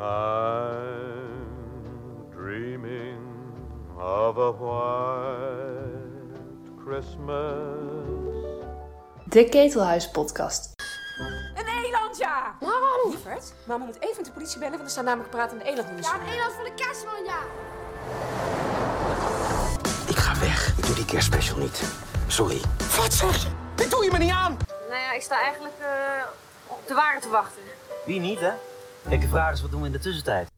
I'm dreaming of a white Christmas. De Ketelhuis Podcast. Een eland, ja! Waarom? Lieverd, mama moet even met de politie bellen, want er staan namelijk pratende elanden in de Ja, een eland voor de kerstman, ja. Ik ga weg. Ik doe die kerstspecial niet. Sorry. Wat zeg je? Dit doe je me niet aan! Nou ja, ik sta eigenlijk eh, op de ware te wachten. Wie niet, hè? Kijk, de vraag is, wat doen we in de tussentijd?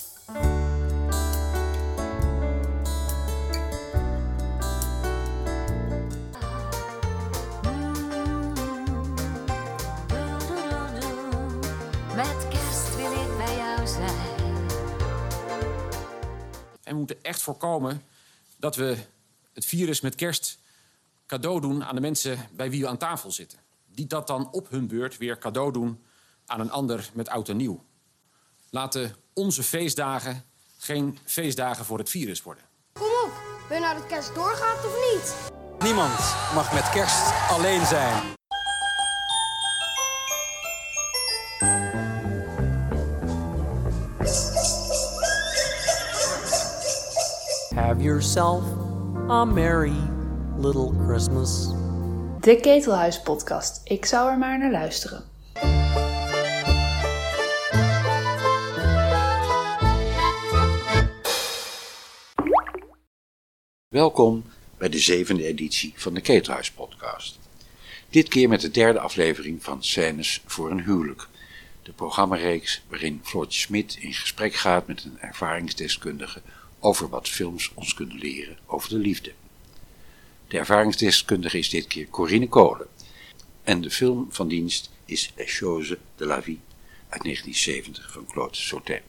Met kerst wil ik bij jou zijn. En we moeten echt voorkomen dat we het virus met kerst cadeau doen aan de mensen bij wie we aan tafel zitten. Die dat dan op hun beurt weer cadeau doen aan een ander met oud en nieuw. Laten onze feestdagen geen feestdagen voor het virus worden. Kom op, wil je nou dat kerst doorgaat of niet? Niemand mag met kerst alleen zijn. Have yourself a merry little Christmas. De Ketelhuis Podcast. Ik zou er maar naar luisteren. Welkom bij de zevende editie van de Ketelhuis podcast. Dit keer met de derde aflevering van Scènes voor een huwelijk. De programmareeks waarin Floortje Smit in gesprek gaat met een ervaringsdeskundige over wat films ons kunnen leren over de liefde. De ervaringsdeskundige is dit keer Corine Kolen. En de film van dienst is Les Choses de la Vie uit 1970 van Claude Sautet.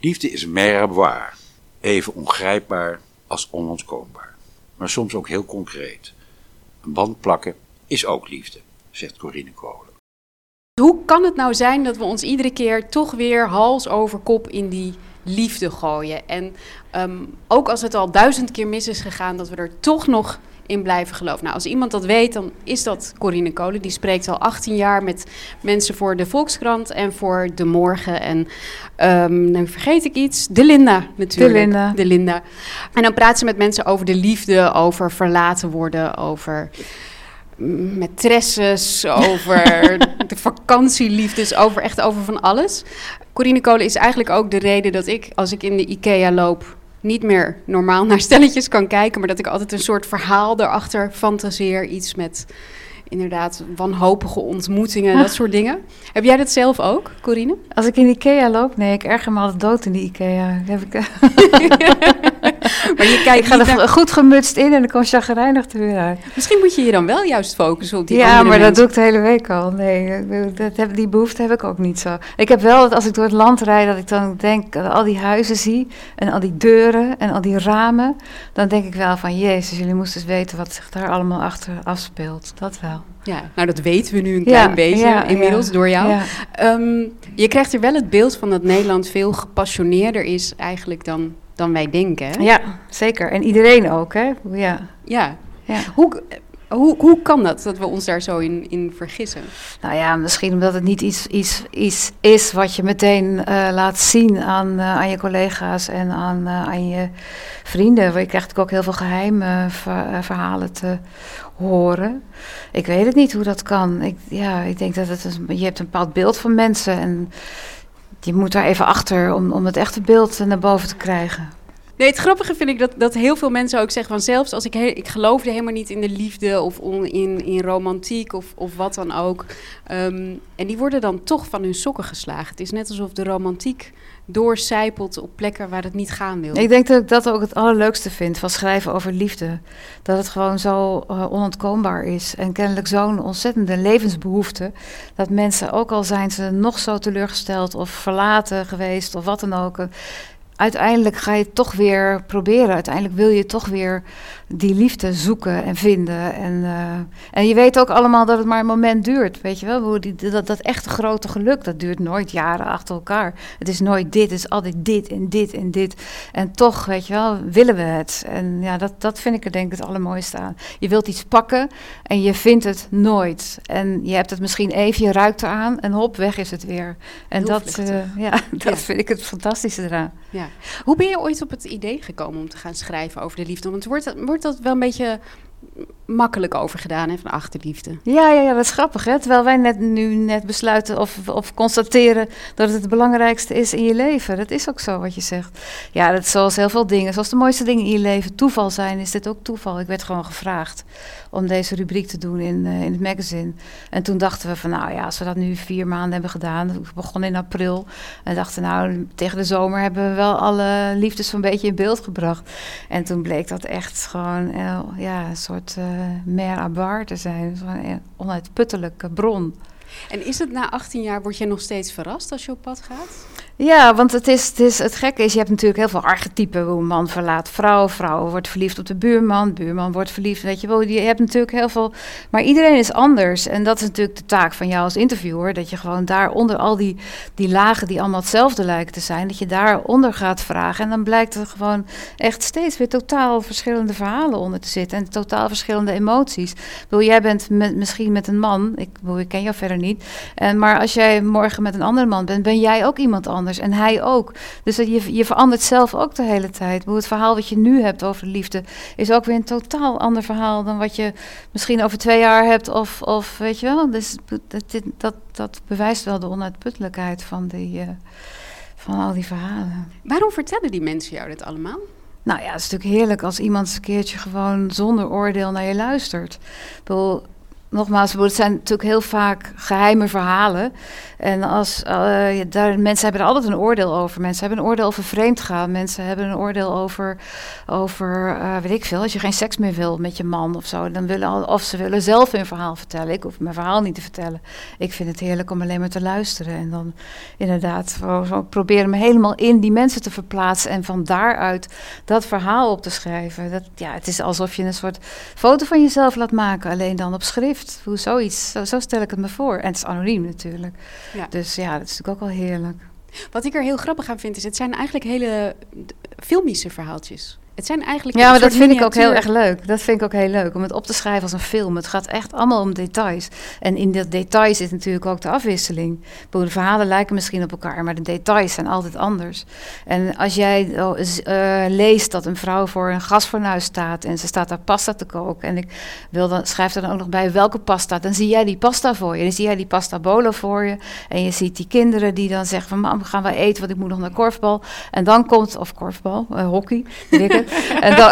Liefde is een mer à boire, even ongrijpbaar als onontkoombaar, maar soms ook heel concreet. Een band plakken is ook liefde, zegt Corine Kolen. Hoe kan het nou zijn dat we ons iedere keer toch weer hals over kop in die liefde gooien? En ehm, ook als het al duizend keer mis is gegaan, dat we er toch nog in blijven geloven. Nou, als iemand dat weet, dan is dat Corine Kolen. Die spreekt al 18 jaar met mensen voor de Volkskrant en voor De Morgen. En ehm nu vergeet ik iets. De Linda natuurlijk. De Linda. De Linda. En dan praat ze met mensen over de liefde, over verlaten worden, over maîtresses, over de vakantieliefdes, over echt over van alles. Corine Kolen is eigenlijk ook de reden dat ik, als ik in de IKEA loop, niet meer normaal naar stelletjes kan kijken, maar dat ik altijd een soort verhaal erachter fantaseer. Iets met inderdaad wanhopige ontmoetingen, dat soort dingen. Heb jij dat zelf ook, Corine? Als ik in Ikea loop, nee, ik erger me altijd dood in die Ikea. Heb ik, Maar je kijkt ik ga er naar- goed gemutst in en dan kom chagrijnig er weer uit. Misschien moet je je dan wel juist focussen op die ja, maar dat doe ik de hele week al. Nee, dat heb, die behoefte heb ik ook niet zo. Ik heb wel dat als ik door het land rijd, dat ik dan denk, dat al die huizen zie en al die deuren en al die ramen. Dan denk ik wel van, jezus, jullie moesten eens weten wat zich daar allemaal achter afspeelt. Dat wel. Ja, nou dat weten we nu een Ja, klein beetje ja, inmiddels ja, door jou. Ehm, je krijgt er wel het beeld van dat Nederland veel gepassioneerder is eigenlijk dan, dan wij denken. Ja, zeker. En iedereen ook, hè? Ja. Ja. ja. Hoe, hoe, hoe kan dat, dat we ons daar zo in, in vergissen? Nou ja, misschien omdat het niet iets, iets, iets is wat je meteen eh, laat zien aan, eh, aan je collega's en aan, eh, aan je vrienden. Je krijgt natuurlijk ook heel veel geheime ver- eh, verhalen te horen. Ik weet het niet hoe dat kan. Ik, ja, ik denk dat het een, je hebt een bepaald beeld van mensen en je moet daar even achter om, om het echte beeld naar boven te krijgen. Nee, het grappige vind ik dat, dat heel veel mensen ook zeggen van zelfs als ik, he- ik geloofde helemaal niet in de liefde of in, in romantiek of, of wat dan ook. Ehm, en die worden dan toch van hun sokken geslagen. Het is net alsof de romantiek doorcijpelt op plekken waar het niet gaan wil. Ik denk dat ik dat ook het allerleukste vind van schrijven over liefde. Dat het gewoon zo eh, onontkoombaar is. En kennelijk zo'n ontzettende levensbehoefte. Dat mensen, ook al zijn ze nog zo teleurgesteld of verlaten geweest of wat dan ook. Uiteindelijk ga je het toch weer proberen. Uiteindelijk wil je toch weer die liefde zoeken en vinden. En, eh, en je weet ook allemaal dat het maar een moment duurt. Weet je wel, Hoe die, dat, dat echte grote geluk, dat duurt nooit jaren achter elkaar. Het is nooit dit, het is altijd dit en dit en dit. En toch, weet je wel, willen we het. En ja, dat, dat vind ik er denk ik het allermooiste aan. Je wilt iets pakken en je vindt het nooit. En je hebt het misschien even, je ruikt eraan en hop, weg is het weer. En dat, uh, ja, dat ja. vind ik het fantastische eraan. Ja. Hoe ben je ooit op het idee gekomen om te gaan schrijven over de liefde? Want wordt dat, wordt dat wel een beetje makkelijk over gedaan hè, van achterliefde. Ja, ja, ja, dat is grappig. Hè? Terwijl wij net, nu net besluiten of, of constateren dat het het belangrijkste is in je leven. Dat is ook zo wat je zegt. Ja, dat is zoals heel veel dingen. Zoals de mooiste dingen in je leven toeval zijn, is dit ook toeval. Ik werd gewoon gevraagd om deze rubriek te doen in, uh, in het magazine. En toen dachten we van, nou ja, als we dat nu vier maanden hebben gedaan. We begonnen in april. En dachten, nou, tegen de zomer hebben we wel alle liefdes zo'n beetje in beeld gebracht. En toen bleek dat echt gewoon, uh, ja, een soort uh, mer à te zijn. Zo'n onuitputtelijke bron. En is het na 18 jaar, word je nog steeds verrast als je op pad gaat? Ja, want het, is, het, is, het gekke is, je hebt natuurlijk heel veel archetypen. Hoe man verlaat vrouw, vrouw wordt verliefd op de buurman, buurman wordt verliefd. Weet je wel, je hebt natuurlijk heel veel. Maar iedereen is anders. En dat is natuurlijk de taak van jou als interviewer. Dat je gewoon daaronder al die, die lagen die allemaal hetzelfde lijken te zijn, dat je daaronder gaat vragen. En dan blijkt er gewoon echt steeds weer totaal verschillende verhalen onder te zitten. En totaal verschillende emoties. Ik bedoel, jij bent misschien met een man, ik, bedoel, ik ken jou verder niet. En, maar als jij morgen met een andere man bent, ben jij ook iemand anders. En hij ook. Dus dat je, je verandert zelf ook de hele tijd. Het verhaal wat je nu hebt over de liefde is ook weer een totaal ander verhaal dan wat je misschien over twee jaar hebt. Of, of weet je wel. Dus dat, dat, dat bewijst wel de onuitputtelijkheid van, die, uh, van al die verhalen. Waarom vertellen die mensen jou dit allemaal? Nou ja, het is natuurlijk heerlijk als iemand een keertje gewoon zonder oordeel naar je luistert. Ik bedoel, nogmaals, het zijn natuurlijk heel vaak geheime verhalen. En als, uh, daar, mensen hebben er altijd een oordeel over. Mensen hebben een oordeel over vreemdgaan. Mensen hebben een oordeel over, over uh, weet ik veel, als je geen seks meer wil met je man of zo. Dan willen, of ze willen zelf hun verhaal vertellen. Ik hoef mijn verhaal niet te vertellen. Ik vind het heerlijk om alleen maar te luisteren. En dan inderdaad proberen me helemaal in die mensen te verplaatsen. En van daaruit dat verhaal op te schrijven. Dat, ja, het is alsof je een soort foto van jezelf laat maken. Alleen dan op schrift. Hoe zoiets. Zo, zo stel ik het me voor. En het is anoniem natuurlijk. Ja. Dus ja, dat is natuurlijk ook wel heerlijk. Wat ik er heel grappig aan vind, is het zijn eigenlijk hele filmische verhaaltjes. Het zijn eigenlijk. Ja, maar dat vind ik ook heel erg leuk. Dat vind ik ook heel leuk om het op te schrijven als een film. Het gaat echt allemaal om details. En in dat detail zit natuurlijk ook de afwisseling. De verhalen lijken misschien op elkaar, maar de details zijn altijd anders. En als jij uh, leest dat een vrouw voor een gasfornuis staat en ze staat daar pasta te koken. En ik wil dan, schrijf er dan ook nog bij welke pasta. Dan zie jij die pasta voor je. Dan zie jij die pasta bolo voor je. En je ziet die kinderen die dan zeggen van mam, gaan we eten, want ik moet nog naar korfbal. En dan komt, of korfbal, uh, hockey, en, dan,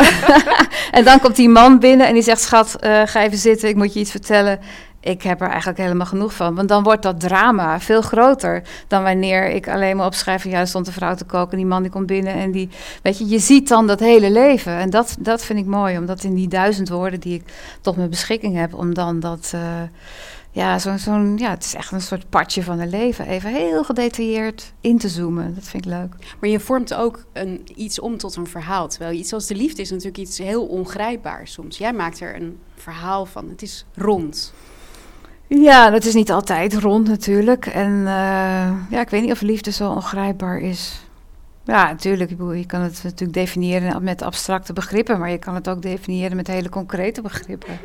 en dan komt die man binnen en die zegt: Schat, uh, ga even zitten, ik moet je iets vertellen. Ik heb er eigenlijk helemaal genoeg van. Want dan wordt dat drama veel groter dan wanneer ik alleen maar opschrijf. Ja, stond een vrouw te koken. Die man die komt binnen en die. Weet je, je ziet dan dat hele leven. En dat, dat vind ik mooi. Omdat in die duizend woorden die ik tot mijn beschikking heb. Om dan dat. Uh, ja, zo'n, zo'n, ja, het is echt een soort partje van een leven. Even heel gedetailleerd in te zoomen. Dat vind ik leuk. Maar je vormt ook een, iets om tot een verhaal. Terwijl iets als de liefde is natuurlijk iets heel ongrijpbaars soms. Jij maakt er een verhaal van. Het is rond. Ja, dat is niet altijd rond natuurlijk. En uh, ja, ik weet niet of liefde zo ongrijpbaar is. Ja, natuurlijk. Je kan het natuurlijk definiëren met abstracte begrippen, maar je kan het ook definiëren met hele concrete begrippen.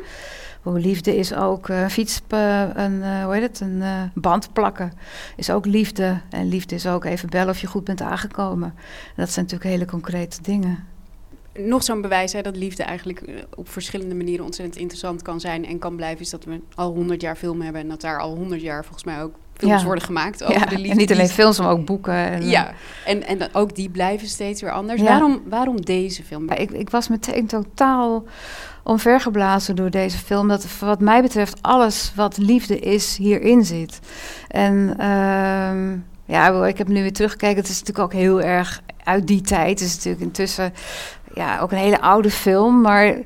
Hoe liefde is ook uh, fiets, uh, een, uh, hoe heet het, een band plakken. Is ook liefde. En liefde is ook even bellen of je goed bent aangekomen. dat zijn natuurlijk hele concrete dingen. Nog zo'n bewijs hè, dat liefde eigenlijk op verschillende manieren ontzettend interessant kan zijn en kan blijven, is dat we al honderd jaar film hebben en dat daar al honderd jaar volgens mij ook films ja. worden gemaakt over ja, de liefde. En niet alleen films, maar ook boeken. En, ja, en, en ook die blijven steeds weer anders. Waarom, waarom deze film? Ik, ik was meteen totaal omvergeblazen door deze film. Dat wat mij betreft alles wat liefde is hierin zit. En uh, ja, ik heb nu weer teruggekeken. Het is natuurlijk ook heel erg uit die tijd. Het is natuurlijk intussen ja, ook een hele oude film. Maar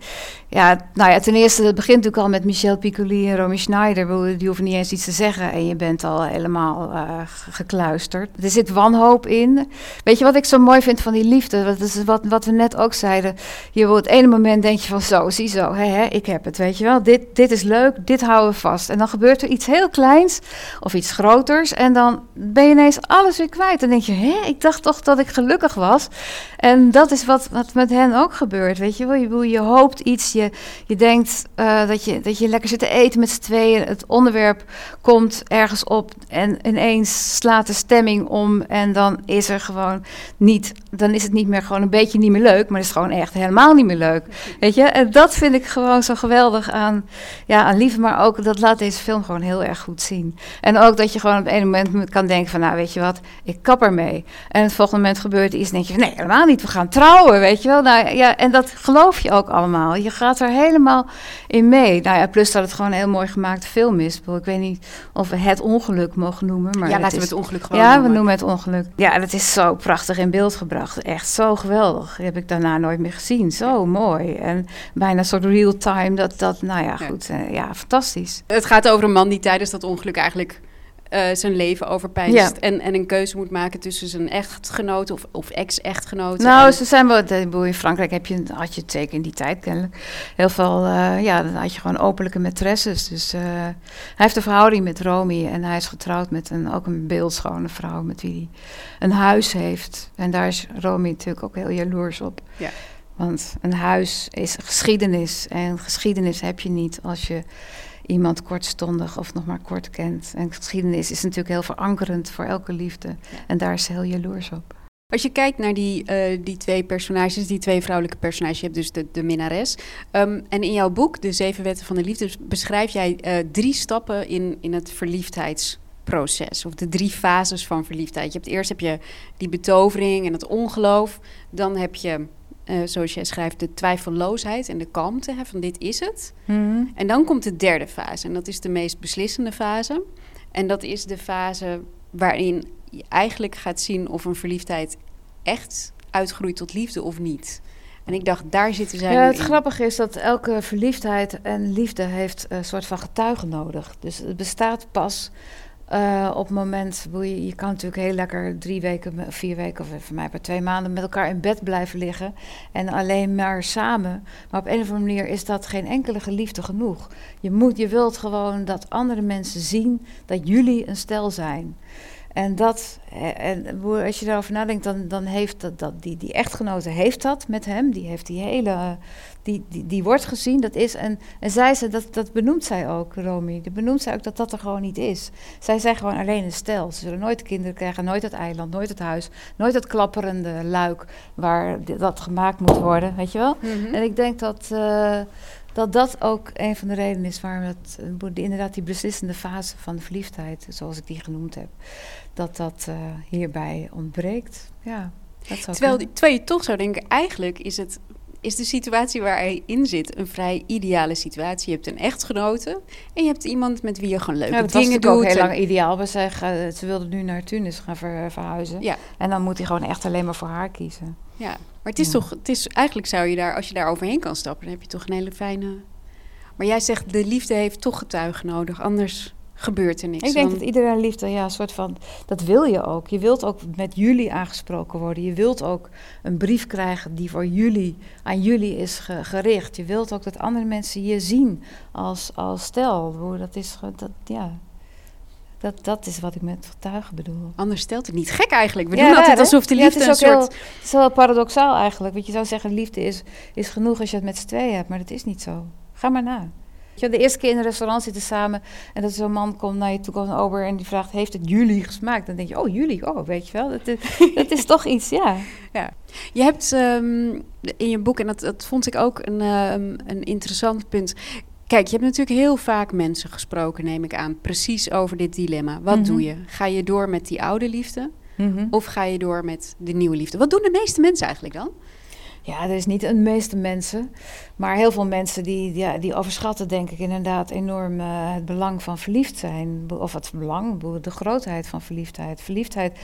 Ja, nou ja, ten eerste, het begint natuurlijk al met Michel Piccoli en Romy Schneider. Die hoeven niet eens iets te zeggen en je bent al helemaal uh, gekluisterd. Er zit wanhoop in. Weet je wat ik zo mooi vind van die liefde? Dat is wat, wat we net ook zeiden. Je op het ene moment denk je van zo, zie zo, hè, ik heb het, weet je wel. Dit, dit is leuk, dit houden we vast. En dan gebeurt er iets heel kleins of iets groters en dan ben je ineens alles weer kwijt. Dan denk je, hè, ik dacht toch dat ik gelukkig was. En dat is wat, wat met hen ook gebeurt, weet je wel. Je, je hoopt iets, je, je denkt uh, dat, je, dat je lekker zit te eten met z'n tweeën. Het onderwerp komt ergens op en ineens slaat de stemming om. En dan is er gewoon niet, dan is het niet meer gewoon een beetje niet meer leuk, maar is het gewoon echt helemaal niet meer leuk. Weet je, en dat vind ik gewoon zo geweldig aan, ja, aan liefde, maar ook dat laat deze film gewoon heel erg goed zien. En ook dat je gewoon op een moment kan denken van, nou weet je wat, ik kap ermee. En het volgende moment gebeurt iets en denk je, nee, helemaal niet, we gaan trouwen, weet je wel. Nou ja, en dat geloof je ook allemaal. Je gaat er helemaal in mee. Nou ja, plus dat het gewoon een heel mooi gemaakte film is. Ik weet niet of we het ongeluk mogen noemen. Maar ja, laten we het ongeluk gewoon Ja, we noemen het ongeluk. Ja, dat is zo prachtig in beeld gebracht. Echt zo geweldig. Dat heb ik daarna nooit meer gezien. Zo mooi. En bijna een soort real time. Dat, dat nou ja, goed. Ja. ja, fantastisch. Het gaat over een man die tijdens dat ongeluk eigenlijk uh, zijn leven overpijnst. Ja. En, en een keuze moet maken tussen zijn echtgenoot of, of ex-echtgenoot. Nou, en... ze zijn wel. In Frankrijk heb je, had je het zeker in die tijd kennelijk. Heel veel. Uh, ja, dan had je gewoon openlijke maîtresses. Dus uh, hij heeft een verhouding met Romy. En hij is getrouwd met een, ook een beeldschone vrouw. Met wie hij een huis heeft. En daar is Romy natuurlijk ook heel jaloers op. Ja. Want een huis is geschiedenis. En geschiedenis heb je niet als je iemand kortstondig of nog maar kort kent. En geschiedenis is natuurlijk heel verankerend voor elke liefde. En daar is ze heel jaloers op. Als je kijkt naar die, uh, die twee personages, die twee vrouwelijke personages, je hebt dus de, de minnares. Um, en in jouw boek, De Zeven Wetten van de Liefde, beschrijf jij uh, drie stappen in, in het verliefdheidsproces. Of de drie fases van verliefdheid. Je hebt, eerst heb je die betovering en het ongeloof. Dan heb je uh, zoals jij schrijft, de twijfelloosheid en de kalmte hè, van dit is het. Mm-hmm. En dan komt de derde fase en dat is de meest beslissende fase. En dat is de fase waarin je eigenlijk gaat zien of een verliefdheid echt uitgroeit tot liefde of niet. En ik dacht, daar zitten zij. Ja, het in. grappige is dat elke verliefdheid en liefde heeft een soort van getuigen nodig. Dus het bestaat pas uh, op het moment, je, je kan natuurlijk heel lekker drie weken, vier weken of voor mij per twee maanden met elkaar in bed blijven liggen. En alleen maar samen. Maar op een of andere manier is dat geen enkele geliefde genoeg. Je, moet, je wilt gewoon dat andere mensen zien dat jullie een stel zijn. En dat, en als je daarover nadenkt, dan, dan heeft dat, dat die, die echtgenote heeft dat met hem. Die heeft die hele, die, die, die wordt gezien, dat is. En, en zij ze, dat, dat benoemt zij ook, Romy. Dat benoemt zij ook dat dat er gewoon niet is. Zij zijn gewoon alleen een stel. Ze zullen nooit kinderen krijgen, nooit het eiland, nooit het huis, nooit het klapperende luik waar dat gemaakt moet worden, weet je wel? Mhm. En ik denk dat. Uh, dat dat ook een van de redenen is waarom het, inderdaad die beslissende fase van de verliefdheid, zoals ik die genoemd heb, dat dat uh, hierbij ontbreekt. Ja, dat zou terwijl, terwijl je toch zou denken, eigenlijk is het is de situatie waar hij in zit een vrij ideale situatie. Je hebt een echtgenote en je hebt iemand met wie je gewoon leuke ja, dat dingen was doet. ook heel lang ideaal. We zeggen, ze wilde nu naar Tunis gaan ver, verhuizen. Ja. En dan moet hij gewoon echt alleen maar voor haar kiezen. Ja, maar het is Ja. toch, het is, eigenlijk zou je daar, als je daar overheen kan stappen, dan heb je toch een hele fijne... Maar jij zegt, de liefde heeft toch getuigen nodig, anders gebeurt er niks. Ik denk Dan- dat iedereen liefde, ja, een soort van, dat wil je ook. Je wilt ook met jullie aangesproken worden. Je wilt ook een brief krijgen die voor jullie, aan jullie is ge- gericht. Je wilt ook dat andere mensen je zien als, als stel. Hoe Dat is, dat, ja, dat, dat is wat ik met getuigen bedoel. Anders stelt het niet. Gek eigenlijk. We Ja, doen altijd alsof de Ja, liefde een ook soort... heel, het is wel paradoxaal eigenlijk. Want je zou zeggen, liefde is, is genoeg als je het met z'n tweeën hebt. Maar dat is niet zo. Ga maar na. Je, de eerste keer in een restaurant zitten samen en dat zo'n man komt naar je toe, komt een ober en die vraagt, heeft het jullie gesmaakt? Dan denk je, oh jullie, oh weet je wel, dat, is- dat is toch iets, ja. Ja. Je hebt ehm, in je boek, en dat, dat vond ik ook een, ehm, een interessant punt. Kijk, je hebt natuurlijk heel vaak mensen gesproken, neem ik aan, precies over dit dilemma. Wat Mhm. doe je? Ga je door met die oude liefde Mhm. of ga je door met de nieuwe liefde? Wat doen de meeste mensen eigenlijk dan? Ja, er is niet een meeste mensen. Maar heel veel mensen die, ja, die overschatten, denk ik, inderdaad enorm uh, het belang van verliefd zijn. Of het belang, de grootheid van verliefdheid. Verliefdheid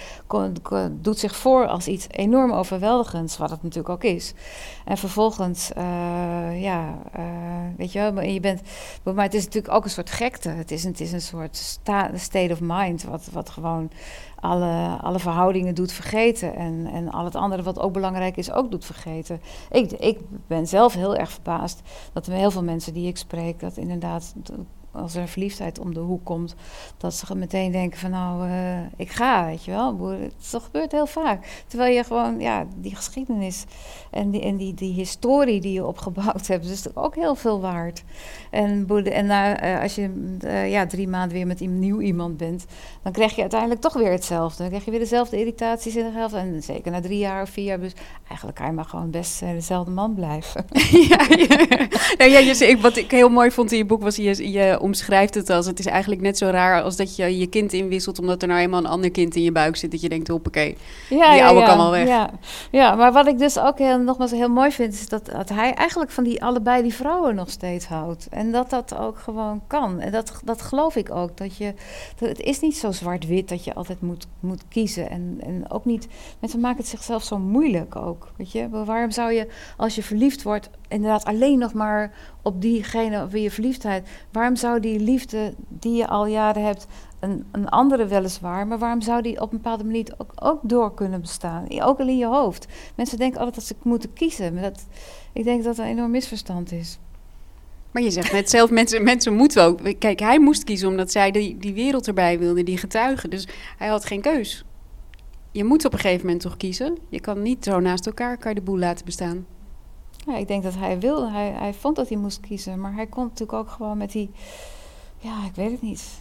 doet zich voor als iets enorm overweldigends, wat het natuurlijk ook is. En vervolgens, uh, ja, uh, weet je wel, je bent. Maar het is natuurlijk ook een soort gekte. Het is, het is een soort sta, state of mind, wat, wat gewoon alle, alle verhoudingen doet vergeten. En, en al het andere wat ook belangrijk is, ook doet vergeten. Ik, ik ben zelf heel erg verbaasd dat er heel veel mensen die ik spreek, dat inderdaad als er verliefdheid om de hoek komt, dat ze meteen denken van nou, uh, ik ga, weet je wel. Dat gebeurt heel vaak. Terwijl je gewoon, ja, die geschiedenis en die, en die, die historie die je opgebouwd hebt, is ook heel veel waard. En, en uh, als je uh, ja, drie maanden weer met een nieuw iemand bent, dan krijg je uiteindelijk toch weer hetzelfde. Dan krijg je weer dezelfde irritaties in de helft. En zeker na drie jaar of vier jaar, dus eigenlijk kan je maar gewoon best dezelfde man blijven. ja, ja. Nou, ja, je, wat ik heel mooi vond in je boek was je, je omschrijft het als het is eigenlijk net zo raar als dat je je kind inwisselt omdat er nou eenmaal een ander kind in je buik zit dat je denkt hoppakee, ja, die ja, oude ja, kan wel weg. Ja. ja, maar wat ik dus ook heel, nogmaals heel mooi vind is dat, dat hij eigenlijk van die allebei die vrouwen nog steeds houdt en dat dat ook gewoon kan en dat, dat geloof ik ook dat je dat het is niet zo zwart-wit dat je altijd moet, moet kiezen en, en ook niet mensen maken het zichzelf zo moeilijk ook weet je waarom zou je als je verliefd wordt inderdaad alleen nog maar op diegene op wie je verliefdheid. Waarom zou die liefde die je al jaren hebt, een, een andere weliswaar, maar waarom zou die op een bepaalde manier ook, ook door kunnen bestaan? Ook al in je hoofd. Mensen denken altijd dat ze moeten kiezen. Maar dat, ik denk dat dat een enorm misverstand is. Maar je zegt net zelf, mensen, mensen moeten ook. Kijk, hij moest kiezen omdat zij die, die wereld erbij wilde, die getuigen. Dus hij had geen keus. Je moet op een gegeven moment toch kiezen. Je kan niet zo naast elkaar kan de boel laten bestaan. Ja, ik denk dat hij wilde. Hij, hij vond dat hij moest kiezen. Maar hij kon natuurlijk ook gewoon met die. Ja, ik weet het niet.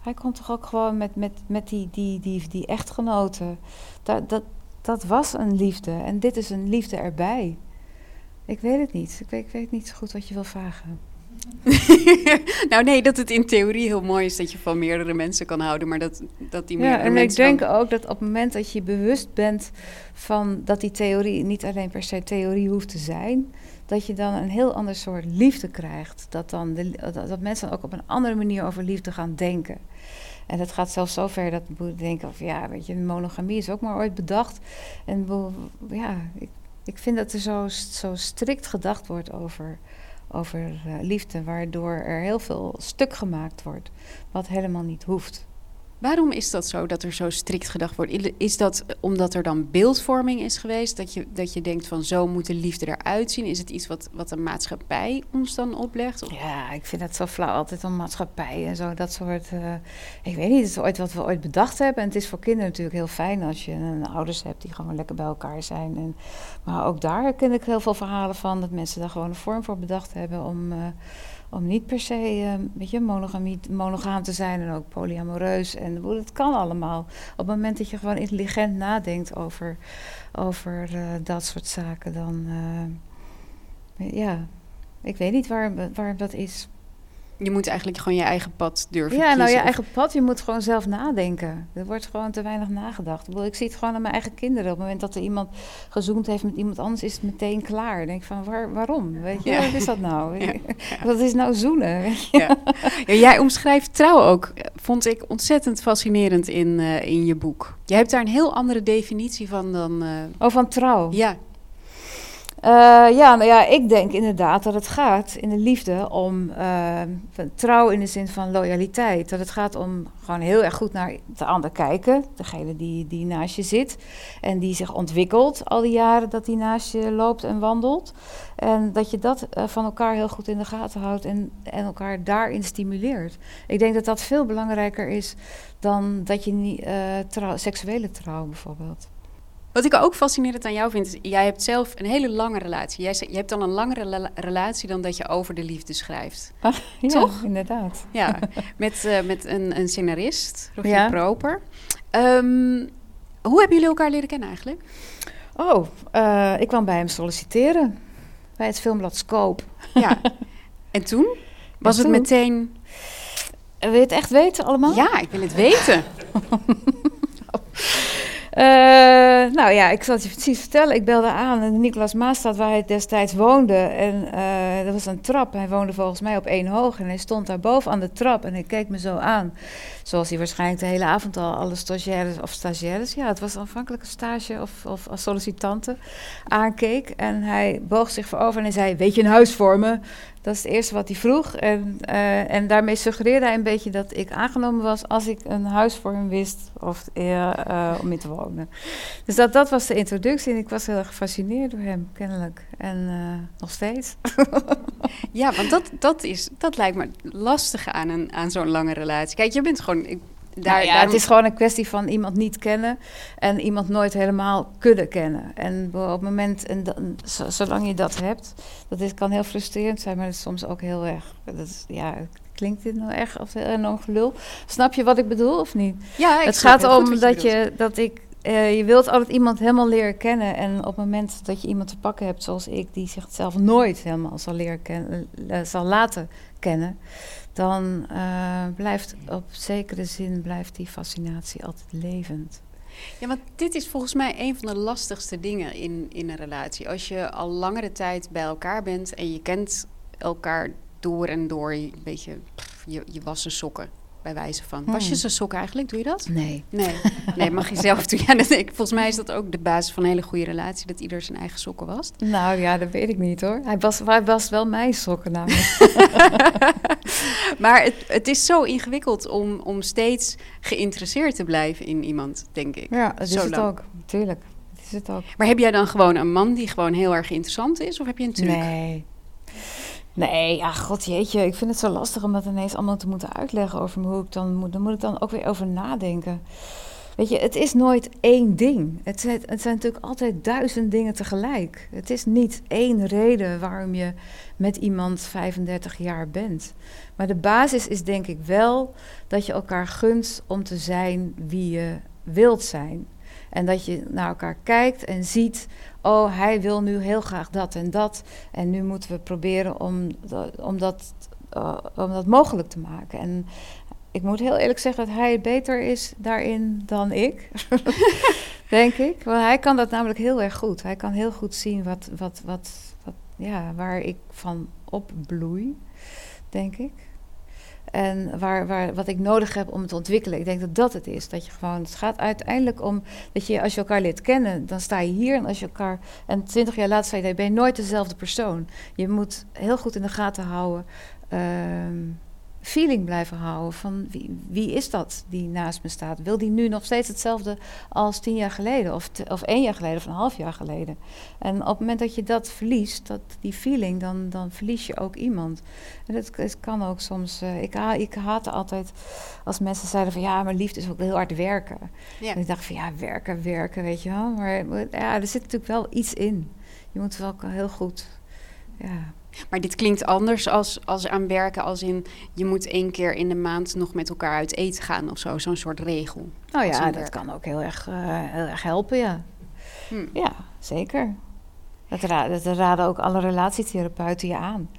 Hij kon toch ook gewoon met, met, met die, die, die, die echtgenoten. Dat, dat, dat was een liefde. En dit is een liefde erbij. Ik weet het niet. Ik weet, ik weet niet zo goed wat je wil vragen. nou nee, dat het in theorie heel mooi is dat je van meerdere mensen kan houden, maar dat, dat die meerdere ja, en mensen... ik denk ook dat op het moment dat je bewust bent van dat die theorie niet alleen per se theorie hoeft te zijn, dat je dan een heel ander soort liefde krijgt. Dat, dan de, dat, dat mensen dan ook op een andere manier over liefde gaan denken. En dat gaat zelfs zo ver dat we denken of ja, weet je, monogamie is ook maar ooit bedacht. En ja, ik, ik vind dat er zo, zo strikt gedacht wordt over over uh, liefde, waardoor er heel veel stuk gemaakt wordt, wat helemaal niet hoeft. Waarom is dat zo dat er zo strikt gedacht wordt? Is dat omdat er dan beeldvorming is geweest? Dat je, dat je denkt van zo moet de liefde eruit zien? Is het iets wat, wat de maatschappij ons dan oplegt? Ja, ik vind dat zo flauw altijd om maatschappij en zo. Dat soort. Uh, ik weet niet, het is ooit wat we ooit bedacht hebben. En het is voor kinderen natuurlijk heel fijn als je een ouders hebt die gewoon lekker bij elkaar zijn. En, maar ook daar ken ik heel veel verhalen van dat mensen daar gewoon een vorm voor bedacht hebben om. Uh, om niet per se uh, weet je, monogamie, monogaam te zijn en ook polyamoreus. En het kan allemaal. Op het moment dat je gewoon intelligent nadenkt over, over uh, dat soort zaken, dan. Uh, ja, ik weet niet waar, waar dat is. Je moet eigenlijk gewoon je eigen pad durven ja, kiezen. nou je eigen pad, je moet gewoon zelf nadenken. Er wordt gewoon te weinig nagedacht. Ik, bedoel, ik zie het gewoon aan mijn eigen kinderen. Op het moment dat er iemand gezoend heeft met iemand anders, is het meteen klaar. Dan denk ik van, waar, waarom? Weet je, Ja. wat is dat nou? Ja. Wat is nou zoenen? Weet je? Ja. Ja, jij omschrijft trouw ook, vond ik ontzettend fascinerend in, eh, in je boek. Je hebt daar een heel andere definitie van dan... eh, Oh, van trouw? Ja. Eh, ja, nou ja, ik denk inderdaad dat het gaat in de liefde om eh, trouw in de zin van loyaliteit. Dat het gaat om gewoon heel erg goed naar de ander kijken. Degene die, die naast je zit en die zich ontwikkelt al die jaren dat die naast je loopt en wandelt. En dat je dat eh, van elkaar heel goed in de gaten houdt en, en elkaar daarin stimuleert. Ik denk dat dat veel belangrijker is dan dat je niet, seksuele trouw bijvoorbeeld. Wat ik ook fascinerend aan jou vind, is jij hebt zelf een hele lange relatie. Jij, je hebt dan een langere rela- relatie dan dat je over de liefde schrijft. Ja, Toch? inderdaad. Ja, met, eh, met een, een scenarist, Rogier Ja. Proper. Ehm, hoe hebben jullie elkaar leren kennen eigenlijk? Oh, eh, ik kwam bij hem solliciteren. Bij het filmblad Scope. Ja. En toen? Was het toen? meteen... Wil je het echt weten allemaal? Ja, ik wil het weten. Eh, nou ja, ik zal het je precies vertellen. Ik belde aan in Nicolaas Maastad, waar hij destijds woonde. En uh, dat was een trap. Hij woonde volgens mij op één hoog. En hij stond daar boven aan de trap. En hij keek me zo aan. Zoals hij waarschijnlijk de hele avond al alle stagiaires of stagiaires... Ja, het was aanvankelijk een stage of, of als sollicitante aankeek. En hij boog zich voorover en hij zei... Weet je een huis voor me? Dat is het eerste wat hij vroeg. En, uh, en daarmee suggereerde hij een beetje dat ik aangenomen was als ik een huis voor hem wist of, uh, om in te wonen. Dus dat, dat was de introductie en ik was heel erg gefascineerd door hem, kennelijk. En nog steeds. ja, want dat, dat, is, dat lijkt me lastig aan, een, aan zo'n lange relatie. Kijk, je bent gewoon... Ik, daar, nou ja, daarom... Het is gewoon een kwestie van iemand niet kennen en iemand nooit helemaal kunnen kennen. En op het moment, en dan, zolang je dat hebt, dat is, kan heel frustrerend zijn, maar dat is soms ook heel erg. Dat is, ja, klinkt dit nou echt of enorm gelul? Snap je wat ik bedoel of niet? Ja, ik het gaat om dat je, dat ik uh, je wilt altijd iemand helemaal leren kennen. En op het moment dat je iemand te pakken hebt zoals ik, die zichzelf nooit helemaal zal, leren kennen, uh, zal laten kennen, dan uh, blijft op zekere zin blijft die fascinatie altijd levend. Ja, want dit is volgens mij een van de lastigste dingen in, in een relatie. Als je al langere tijd bij elkaar bent en je kent elkaar door en door, een beetje pff, je, je wassen sokken bij wijze van. Was je Hmm. zijn sok eigenlijk? Doe je dat? Nee. Nee, nee mag je zelf doen. Ja, dat, ik, volgens mij is dat ook de basis van een hele goede relatie, dat ieder zijn eigen sokken wast. Nou ja, dat weet ik niet hoor. Hij was, hij was wel mijn sokken namelijk. maar het, het is zo ingewikkeld om, om steeds geïnteresseerd te blijven in iemand, denk ik. Ja, dat is het ook. Tuurlijk. Dat is het ook. Maar heb jij dan gewoon een man die gewoon heel erg interessant is? Of heb je een truc? Nee. Nee, ja, god jeetje. Ik vind het zo lastig om dat ineens allemaal te moeten uitleggen over hoe ik dan moet. Dan moet ik dan ook weer over nadenken. Weet je, het is nooit één ding. Het zijn, het zijn natuurlijk altijd duizend dingen tegelijk. Het is niet één reden waarom je met iemand 35 jaar bent. Maar de basis is denk ik wel dat je elkaar gunt om te zijn wie je wilt zijn. En dat je naar elkaar kijkt en ziet, oh, hij wil nu heel graag dat en dat. En nu moeten we proberen om, om, dat, uh, om dat mogelijk te maken. En ik moet heel eerlijk zeggen dat hij beter is daarin dan ik. Denk ik. Want hij kan dat namelijk heel erg goed. Hij kan heel goed zien wat, wat, wat, wat, ja, waar ik van opbloei, denk ik. En waar, waar, wat ik nodig heb om het te ontwikkelen. Ik denk dat dat het is. Dat je gewoon, het gaat uiteindelijk om dat je, als je elkaar leert kennen, dan sta je hier. En als je elkaar, en twintig jaar later sta je ben je nooit dezelfde persoon. Je moet heel goed in de gaten houden. Uh, feeling blijven houden van wie, wie is dat die naast me staat? Wil die nu nog steeds hetzelfde als tien jaar geleden of, te, of één jaar geleden of een half jaar geleden? En op het moment dat je dat verliest, dat, die feeling, dan, dan verlies je ook iemand. En het kan ook soms, uh, ik, ik haatte altijd als mensen zeiden van ja, maar liefde is ook heel hard werken. Ja. En ik dacht van ja, werken, werken, weet je wel. Maar ja, er zit natuurlijk wel iets in. Je moet wel heel goed, ja... Maar dit klinkt anders als, als aan werken, als in je moet één keer in de maand nog met elkaar uit eten gaan of zo, zo'n soort regel. Nou ja, dat kan ook heel erg, uh, heel erg helpen, ja. Hm. Ja, zeker. Dat, ra dat raden ook alle relatietherapeuten je aan.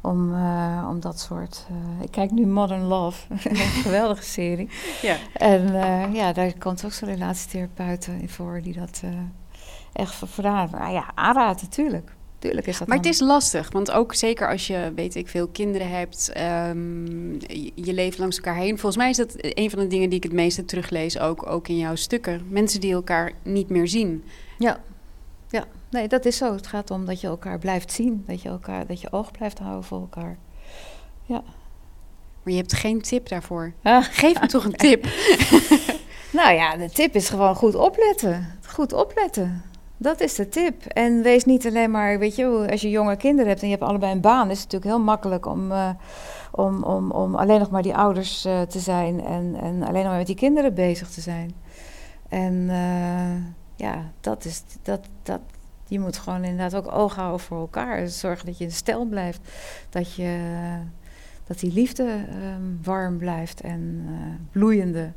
Om, uh, om dat soort. Uh, ik kijk nu Modern Love, een geweldige serie. Ja. En ja, daar komt ook zo'n relatietherapeuten in voor die dat echt vooraan. Nou ja, aanraden, natuurlijk. Tuurlijk is dat maar het is lastig, want ook zeker als je, weet ik veel, kinderen hebt, um, je, je, leeft langs elkaar heen. Volgens mij is dat een van de dingen die ik het meeste teruglees, ook, ook in jouw stukken. Mensen die elkaar niet meer zien. Ja, ja. nee, dat is zo. Het gaat om dat je elkaar blijft zien, dat je, elkaar, dat je oog blijft houden voor elkaar. Ja. Maar je hebt geen tip daarvoor. Ah. Geef me toch een tip. nou ja, de tip is gewoon goed opletten. Goed opletten. Dat is de tip. En wees niet alleen maar, weet je, als je jonge kinderen hebt en je hebt allebei een baan, is het natuurlijk heel makkelijk om, uh, om, om, om alleen nog maar die ouders uh, te zijn en, en alleen nog maar met die kinderen bezig te zijn. En uh, ja, dat is, dat, dat, je moet gewoon inderdaad ook oog houden voor elkaar. Zorgen dat je in stijl blijft, dat, je, dat die liefde um, warm blijft en bloeiende.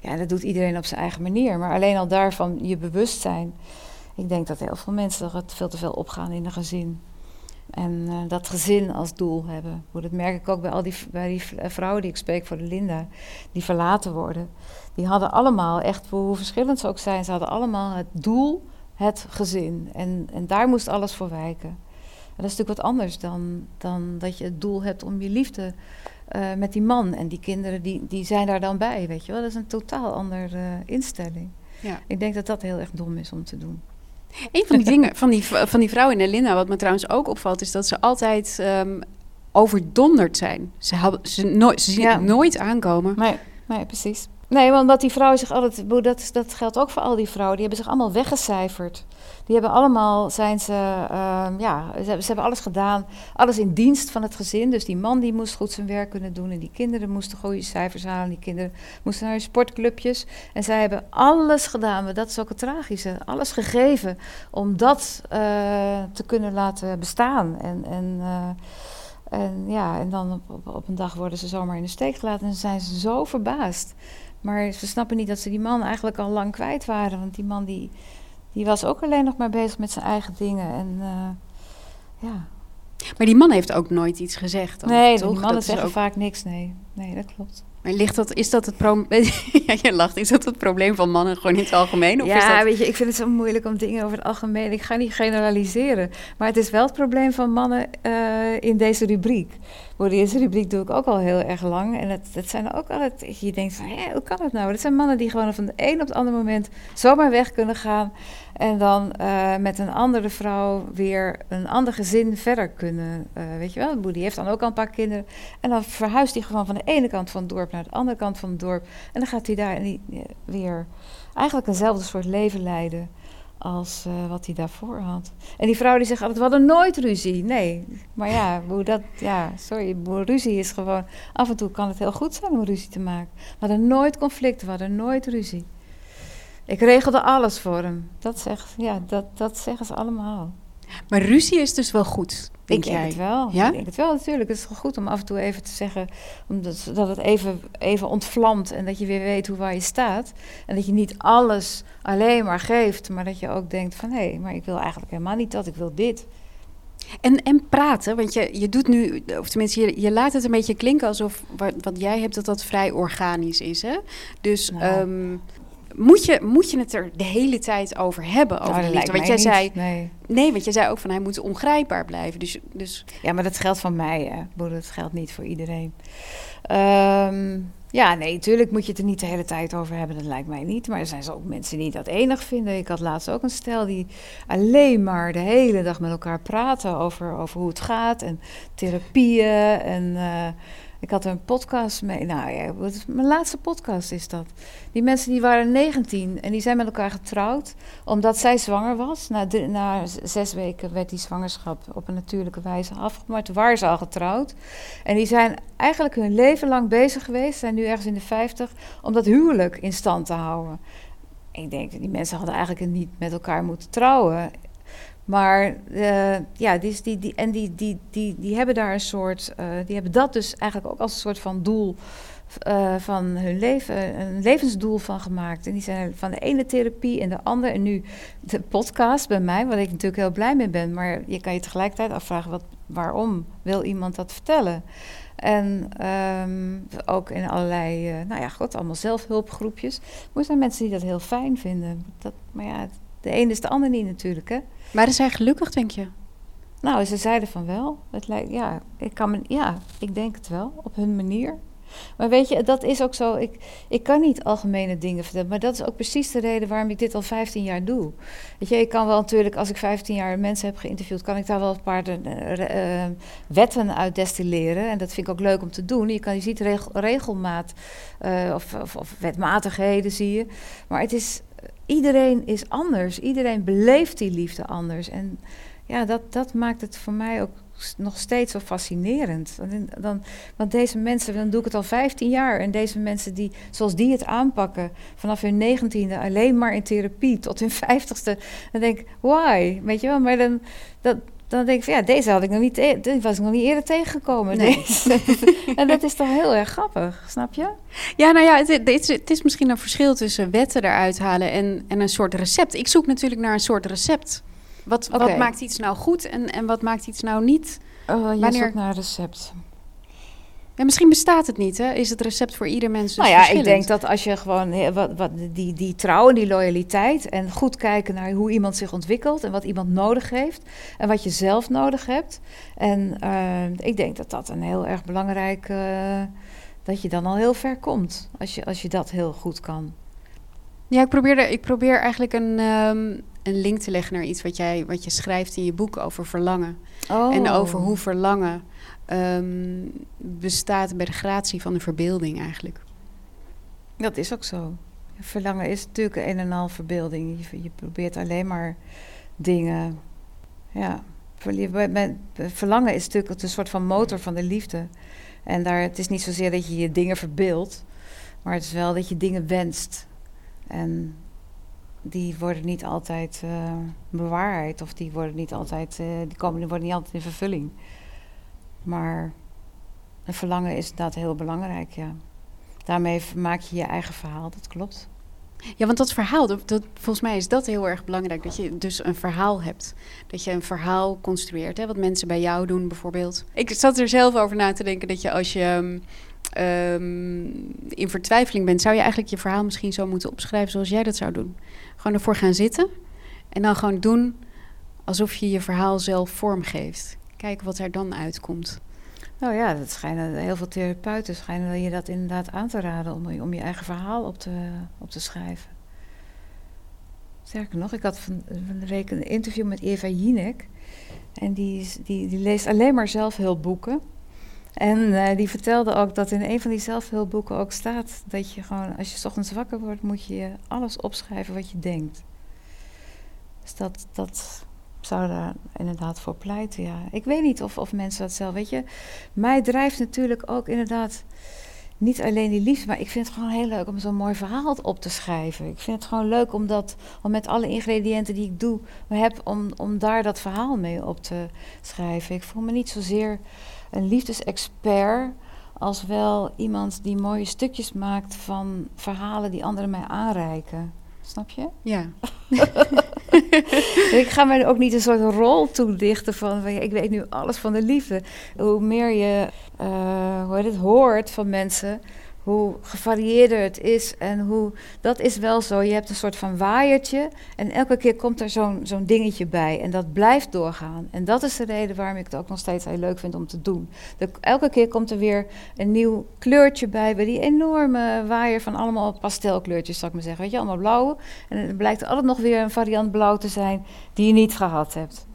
Ja, dat doet iedereen op zijn eigen manier, maar alleen al daarvan je bewustzijn. Ik denk dat heel veel mensen er veel te veel opgaan in een gezin. En eh, dat gezin als doel hebben. Dat merk ik ook bij al die, bij die vrouwen die ik spreek voor de Linda, die verlaten worden. Die hadden allemaal, echt hoe verschillend ze ook zijn, ze hadden allemaal het doel, het gezin. En, en daar moest alles voor wijken. En dat is natuurlijk wat anders dan, dan dat je het doel hebt om je liefde uh, met die man. En die kinderen die, die zijn daar dan bij, weet je wel. Dat is een totaal andere uh, instelling. Ja. Ik denk dat dat heel erg dom is om te doen. Een van die dingen van die, van die vrouw in Elinda, wat me trouwens ook opvalt, is dat ze altijd um, overdonderd zijn. Ze, hebben, ze, nooit, ze zien ja. het nooit aankomen. Nee, nee, precies. Nee, want dat die vrouwen zich altijd, dat, dat geldt ook voor al die vrouwen, die hebben zich allemaal weggecijferd. Die hebben allemaal, zijn ze, uh, ja, ze, hebben alles gedaan, alles in dienst van het gezin. Dus die man die moest goed zijn werk kunnen doen en die kinderen moesten goede cijfers halen. Die kinderen moesten naar sportclubjes. En zij hebben alles gedaan, dat is ook het tragische, alles gegeven om dat uh, te kunnen laten bestaan. En, en uh, en ja, en dan op, op, een dag worden ze zomaar in de steek gelaten en zijn ze zo verbaasd. Maar ze snappen niet dat ze die man eigenlijk al lang kwijt waren. Want die man die, die was ook alleen nog maar bezig met zijn eigen dingen. En uh, ja. Maar die man heeft ook nooit iets gezegd. Dan, nee, toch? die mannen zeggen ook... vaak niks. Nee, nee dat klopt. Maar ligt dat, is dat het probleem? ja, je lacht. Is dat het probleem van mannen gewoon in het algemeen? Of ja, is dat... weet je, ik vind het zo moeilijk om dingen over het algemeen. Ik ga niet generaliseren. Maar het is wel het probleem van mannen uh, in deze rubriek. Voor deze rubriek doe ik ook al heel erg lang. En het zijn ook altijd. Je denkt van, hé, hoe kan het nou? Dat zijn mannen die gewoon van de een op het andere moment zomaar weg kunnen gaan. En dan uh, met een andere vrouw weer een ander gezin verder kunnen. Uh, weet je wel, die heeft dan ook al een paar kinderen. En dan verhuist hij gewoon van de ene kant van het dorp naar de andere kant van het dorp. En dan gaat hij daar die, weer eigenlijk eenzelfde soort leven leiden als uh, wat hij daarvoor had. En die vrouw die zegt altijd, we hadden nooit ruzie. Nee, maar ja, hoe dat, ja, sorry, ruzie is gewoon... Af en toe kan het heel goed zijn om ruzie te maken. We hadden nooit conflicten, we hadden nooit ruzie. Ik regelde alles voor hem. Dat, zegt, ja, dat, dat zeggen ze allemaal. Maar ruzie is dus wel goed, denk ik jij? denk het wel. Ja? Ik denk het wel, natuurlijk. Het is wel goed om af en toe even te zeggen... Omdat, dat het even, even ontvlamt en dat je weer weet hoe waar je staat. En dat je niet alles alleen maar geeft... maar dat je ook denkt van... hé, hey, maar ik wil eigenlijk helemaal niet dat, ik wil dit. En, en praten, want je, je doet nu, of tenminste, je, je laat het een beetje klinken alsof wat, wat jij hebt, dat dat vrij organisch is. Hè? Dus Nou. um, moet, je, moet je het er de hele tijd over hebben? Over Nou, liefde? Want jij zei, nee. nee, want jij zei ook van hij moet ongrijpbaar blijven. Dus, dus Ja, maar dat geldt van mij, hè. Bedoel, Dat geldt niet voor iedereen. Ehm, ja, nee, natuurlijk moet je het er niet de hele tijd over hebben. Dat lijkt mij niet. Maar er zijn zo ook mensen die dat enig vinden. Ik had laatst ook een stel die alleen maar de hele dag met elkaar praten over, over hoe het gaat. En therapieën. En eh, ik had een podcast mee. Nou ja, mijn laatste podcast is dat. Die mensen die waren 19 en die zijn met elkaar getrouwd. Omdat zij zwanger was. Na, na zes weken werd die zwangerschap op een natuurlijke wijze afgemaakt. Waren ze al getrouwd. En die zijn eigenlijk hun leven lang bezig geweest. Zijn nu ergens in de 50. Om dat huwelijk in stand te houden. Ik denk, die mensen hadden eigenlijk niet met elkaar moeten trouwen. Maar eh, ja, die, die, die, en die, die, die, die hebben daar een soort, eh, die hebben dat dus eigenlijk ook als een soort van doel eh, van hun leven, een levensdoel van gemaakt. En die zijn van de ene therapie en de andere. En nu de podcast bij mij, waar ik natuurlijk heel blij mee ben. Maar je kan je tegelijkertijd afvragen, wat, waarom wil iemand dat vertellen? En ehm, ook in allerlei, nou ja, god, allemaal zelfhulpgroepjes. Maar er zijn mensen die dat heel fijn vinden. Dat, maar ja, de een is de ander niet natuurlijk, hè. waren zij gelukkig, denk je? Nou, ze zeiden van wel. Het lijkt, ja, ik kan me, ja, ik denk het wel, op hun manier. Maar weet je, dat is ook zo. Ik, ik kan niet algemene dingen vertellen. Maar dat is ook precies de reden waarom ik dit al 15 jaar doe. Weet je, ik kan wel natuurlijk, als ik 15 jaar mensen heb geïnterviewd, kan ik daar wel een paar eh, wetten uit destilleren. En dat vind ik ook leuk om te doen. Je, kan, je ziet regel, regelmaat eh, of, of, of wetmatigheden, zie je. Maar het is, iedereen is anders. Iedereen beleeft die liefde anders. En ja, dat, dat maakt het voor mij ook nog steeds zo fascinerend. Dan, want deze mensen, dan doe ik het al 15 jaar. En deze mensen die, zoals die het aanpakken, vanaf hun negentiende alleen maar in therapie tot hun vijftigste. Dan denk ik, why? Weet je wel, maar dan, dat, dan denk ik van ja, deze had ik nog niet, e- deze was ik nog niet eerder tegengekomen. Nee. Deze. en dat is toch heel erg grappig, snap je? Ja, nou ja, het, het, is, het is misschien een verschil tussen wetten eruit halen en, en een soort recept. Ik zoek natuurlijk naar een soort recept. Wat, wat maakt iets nou goed en, en wat maakt iets nou niet? Oh, je Wanneer- zoekt naar een recept. Ja, misschien bestaat het niet, hè? Is het recept voor ieder mens dus nou ja, ik denk dat als je gewoon wat, wat, die, die trouw en die loyaliteit en goed kijken naar hoe iemand zich ontwikkelt en wat iemand nodig heeft en wat je zelf nodig hebt. En eh, ik denk dat dat een heel erg belangrijk, eh, dat je dan al heel ver komt als je, als je dat heel goed kan. Ja, ik probeer, er- ik probeer eigenlijk een, ehm, een link te leggen naar iets wat, jij, wat je schrijft in je boek over verlangen. Oh. En over hoe verlangen ehm, bestaat bij de gratie van de verbeelding eigenlijk. Dat is ook zo. Verlangen is natuurlijk een en al verbeelding. Je, probeert alleen maar dingen. Ja. Verlangen is natuurlijk een soort van motor van de liefde. En daar, het is niet zozeer dat je je dingen verbeeldt, maar het is wel dat je dingen wenst. En die worden niet altijd eh, bewaarheid, of die worden niet altijd, eh, die komen, die worden niet altijd in vervulling. Maar een verlangen is inderdaad heel belangrijk, ja. Daarmee maak je je eigen verhaal, dat klopt. Ja, want dat verhaal, dat, dat- volgens mij is dat heel erg belangrijk. Dat je dus een verhaal hebt. Dat je een verhaal construeert. Hè, wat mensen bij jou doen bijvoorbeeld. Ik zat er zelf over na te denken dat je als je ehm, ehm, in vertwijfeling bent... zou je eigenlijk je verhaal misschien zo moeten opschrijven zoals jij dat zou doen. Gewoon ervoor gaan zitten. En dan gewoon doen alsof je je verhaal zelf vormgeeft. Kijken wat er dan uitkomt. Nou ja, dat schijnen heel veel therapeuten schijnen je dat inderdaad aan te raden om, om je eigen verhaal op te, op te schrijven. Sterker nog, ik had van, de week een interview met Eva Jinek. En die, die, die leest alleen maar zelfhulpboeken. En eh, die vertelde ook dat in een van die zelfhulpboeken ook staat dat je gewoon, als je ochtends wakker wordt, moet je alles opschrijven wat je denkt. Dus dat, dat zou daar inderdaad voor pleiten, ja. Ik weet niet of, of mensen dat zelf, weet je. Mij drijft natuurlijk ook inderdaad niet alleen die liefde, maar ik vind het gewoon heel leuk om zo'n mooi verhaal op te schrijven. Ik vind het gewoon leuk om, dat, om met alle ingrediënten die ik doe, heb, om, om daar dat verhaal mee op te schrijven. Ik voel me niet zozeer een liefdesexpert, als wel iemand die mooie stukjes maakt van verhalen die anderen mij aanreiken. Snap je? Ja. ik ga mij ook niet een soort rol toedichten van, ik weet nu alles van de liefde. Hoe meer je eh, hoe het, hoort van mensen, hoe gevarieerder het is. En hoe, dat is wel zo. Je hebt een soort van waaiertje en elke keer komt er zo'n zo'n dingetje bij. En dat blijft doorgaan. En dat is de reden waarom ik het ook nog steeds heel leuk vind om te doen. Elke keer komt er weer een nieuw kleurtje bij, bij die enorme waaier van allemaal pastelkleurtjes, zou ik maar zeggen. Weet je, allemaal blauw. En er blijkt altijd nog weer een variant blauw te zijn die je niet gehad hebt.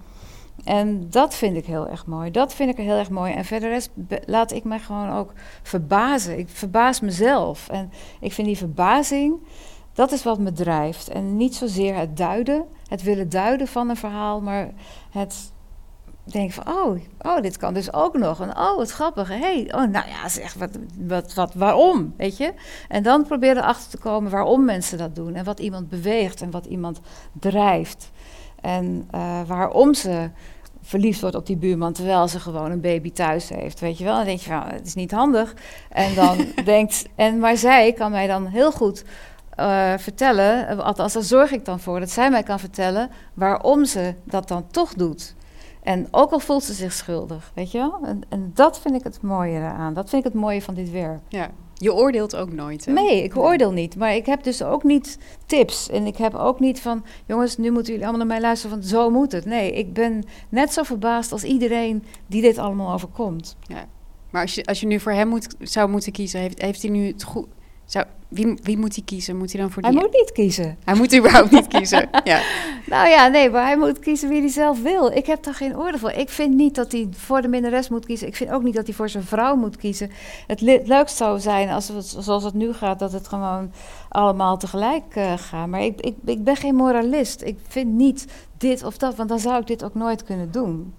En dat vind ik heel erg mooi. Dat vind ik heel erg mooi. En verder rest laat ik mij gewoon ook verbazen. Ik verbaas mezelf. En ik vind die verbazing, dat is wat me drijft. En niet zozeer het duiden, het willen duiden van een verhaal, maar het denken van, oh, oh dit kan dus ook nog. En oh, wat grappig. hey, oh, nou ja, zeg, wat, wat, wat, waarom, weet je? En dan proberen erachter te komen waarom mensen dat doen. En wat iemand beweegt en wat iemand drijft. En eh, waarom ze verliefd wordt op die buurman terwijl ze gewoon een baby thuis heeft, weet je wel? Dan denk je van, het is niet handig. En dan denkt, en maar zij kan mij dan heel goed eh, vertellen, eh, althans daar zorg ik dan voor, dat zij mij kan vertellen waarom ze dat dan toch doet. En ook al voelt ze zich schuldig, weet je wel? En, en dat vind ik het mooie eraan. Dat vind ik het mooie van dit werk. Ja. Je oordeelt ook nooit, hè? Nee, ik oordeel niet. Maar ik heb dus ook niet tips. En ik heb ook niet van... jongens, nu moeten jullie allemaal naar mij luisteren... van zo moet het. Nee, ik ben net zo verbaasd als iedereen... die dit allemaal overkomt. Ja. Maar als je, als je nu voor hem moet, zou moeten kiezen... heeft, heeft hij nu het goed... Zou, wie, wie moet hij kiezen? Moet hij dan voor die... Hij moet niet kiezen. Hij moet überhaupt niet kiezen, ja. Nou ja, nee, maar hij moet kiezen wie hij zelf wil. Ik heb daar geen oordeel voor. Ik vind niet dat hij voor de minnares moet kiezen. Ik vind ook niet dat hij voor zijn vrouw moet kiezen. Het le- leukst zou zijn, als het, zoals het nu gaat, dat het gewoon allemaal tegelijk eh, gaat. Maar ik, ik, ik ben geen moralist. Ik vind niet dit of dat, want dan zou ik dit ook nooit kunnen doen.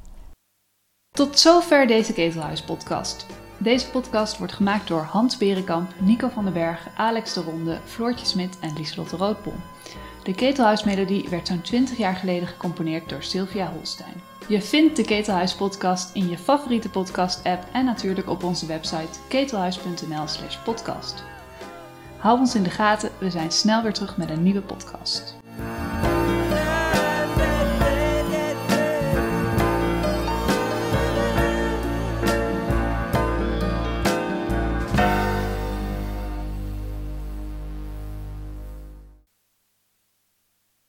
Tot zover deze Ketelhuis-podcast. Deze podcast wordt gemaakt door Hans Berenkamp, Nico van den Berg, Alex de Ronde, Floortje Smit en Lieselotte Roodbol. De Ketelhuismelodie werd zo'n 20 jaar geleden gecomponeerd door Sylvia Holstein. Je vindt de Ketelhuis-podcast in je favoriete podcast-app en natuurlijk op onze website ketelhuis.nl/podcast. Hou ons in de gaten, we zijn snel weer terug met een nieuwe podcast.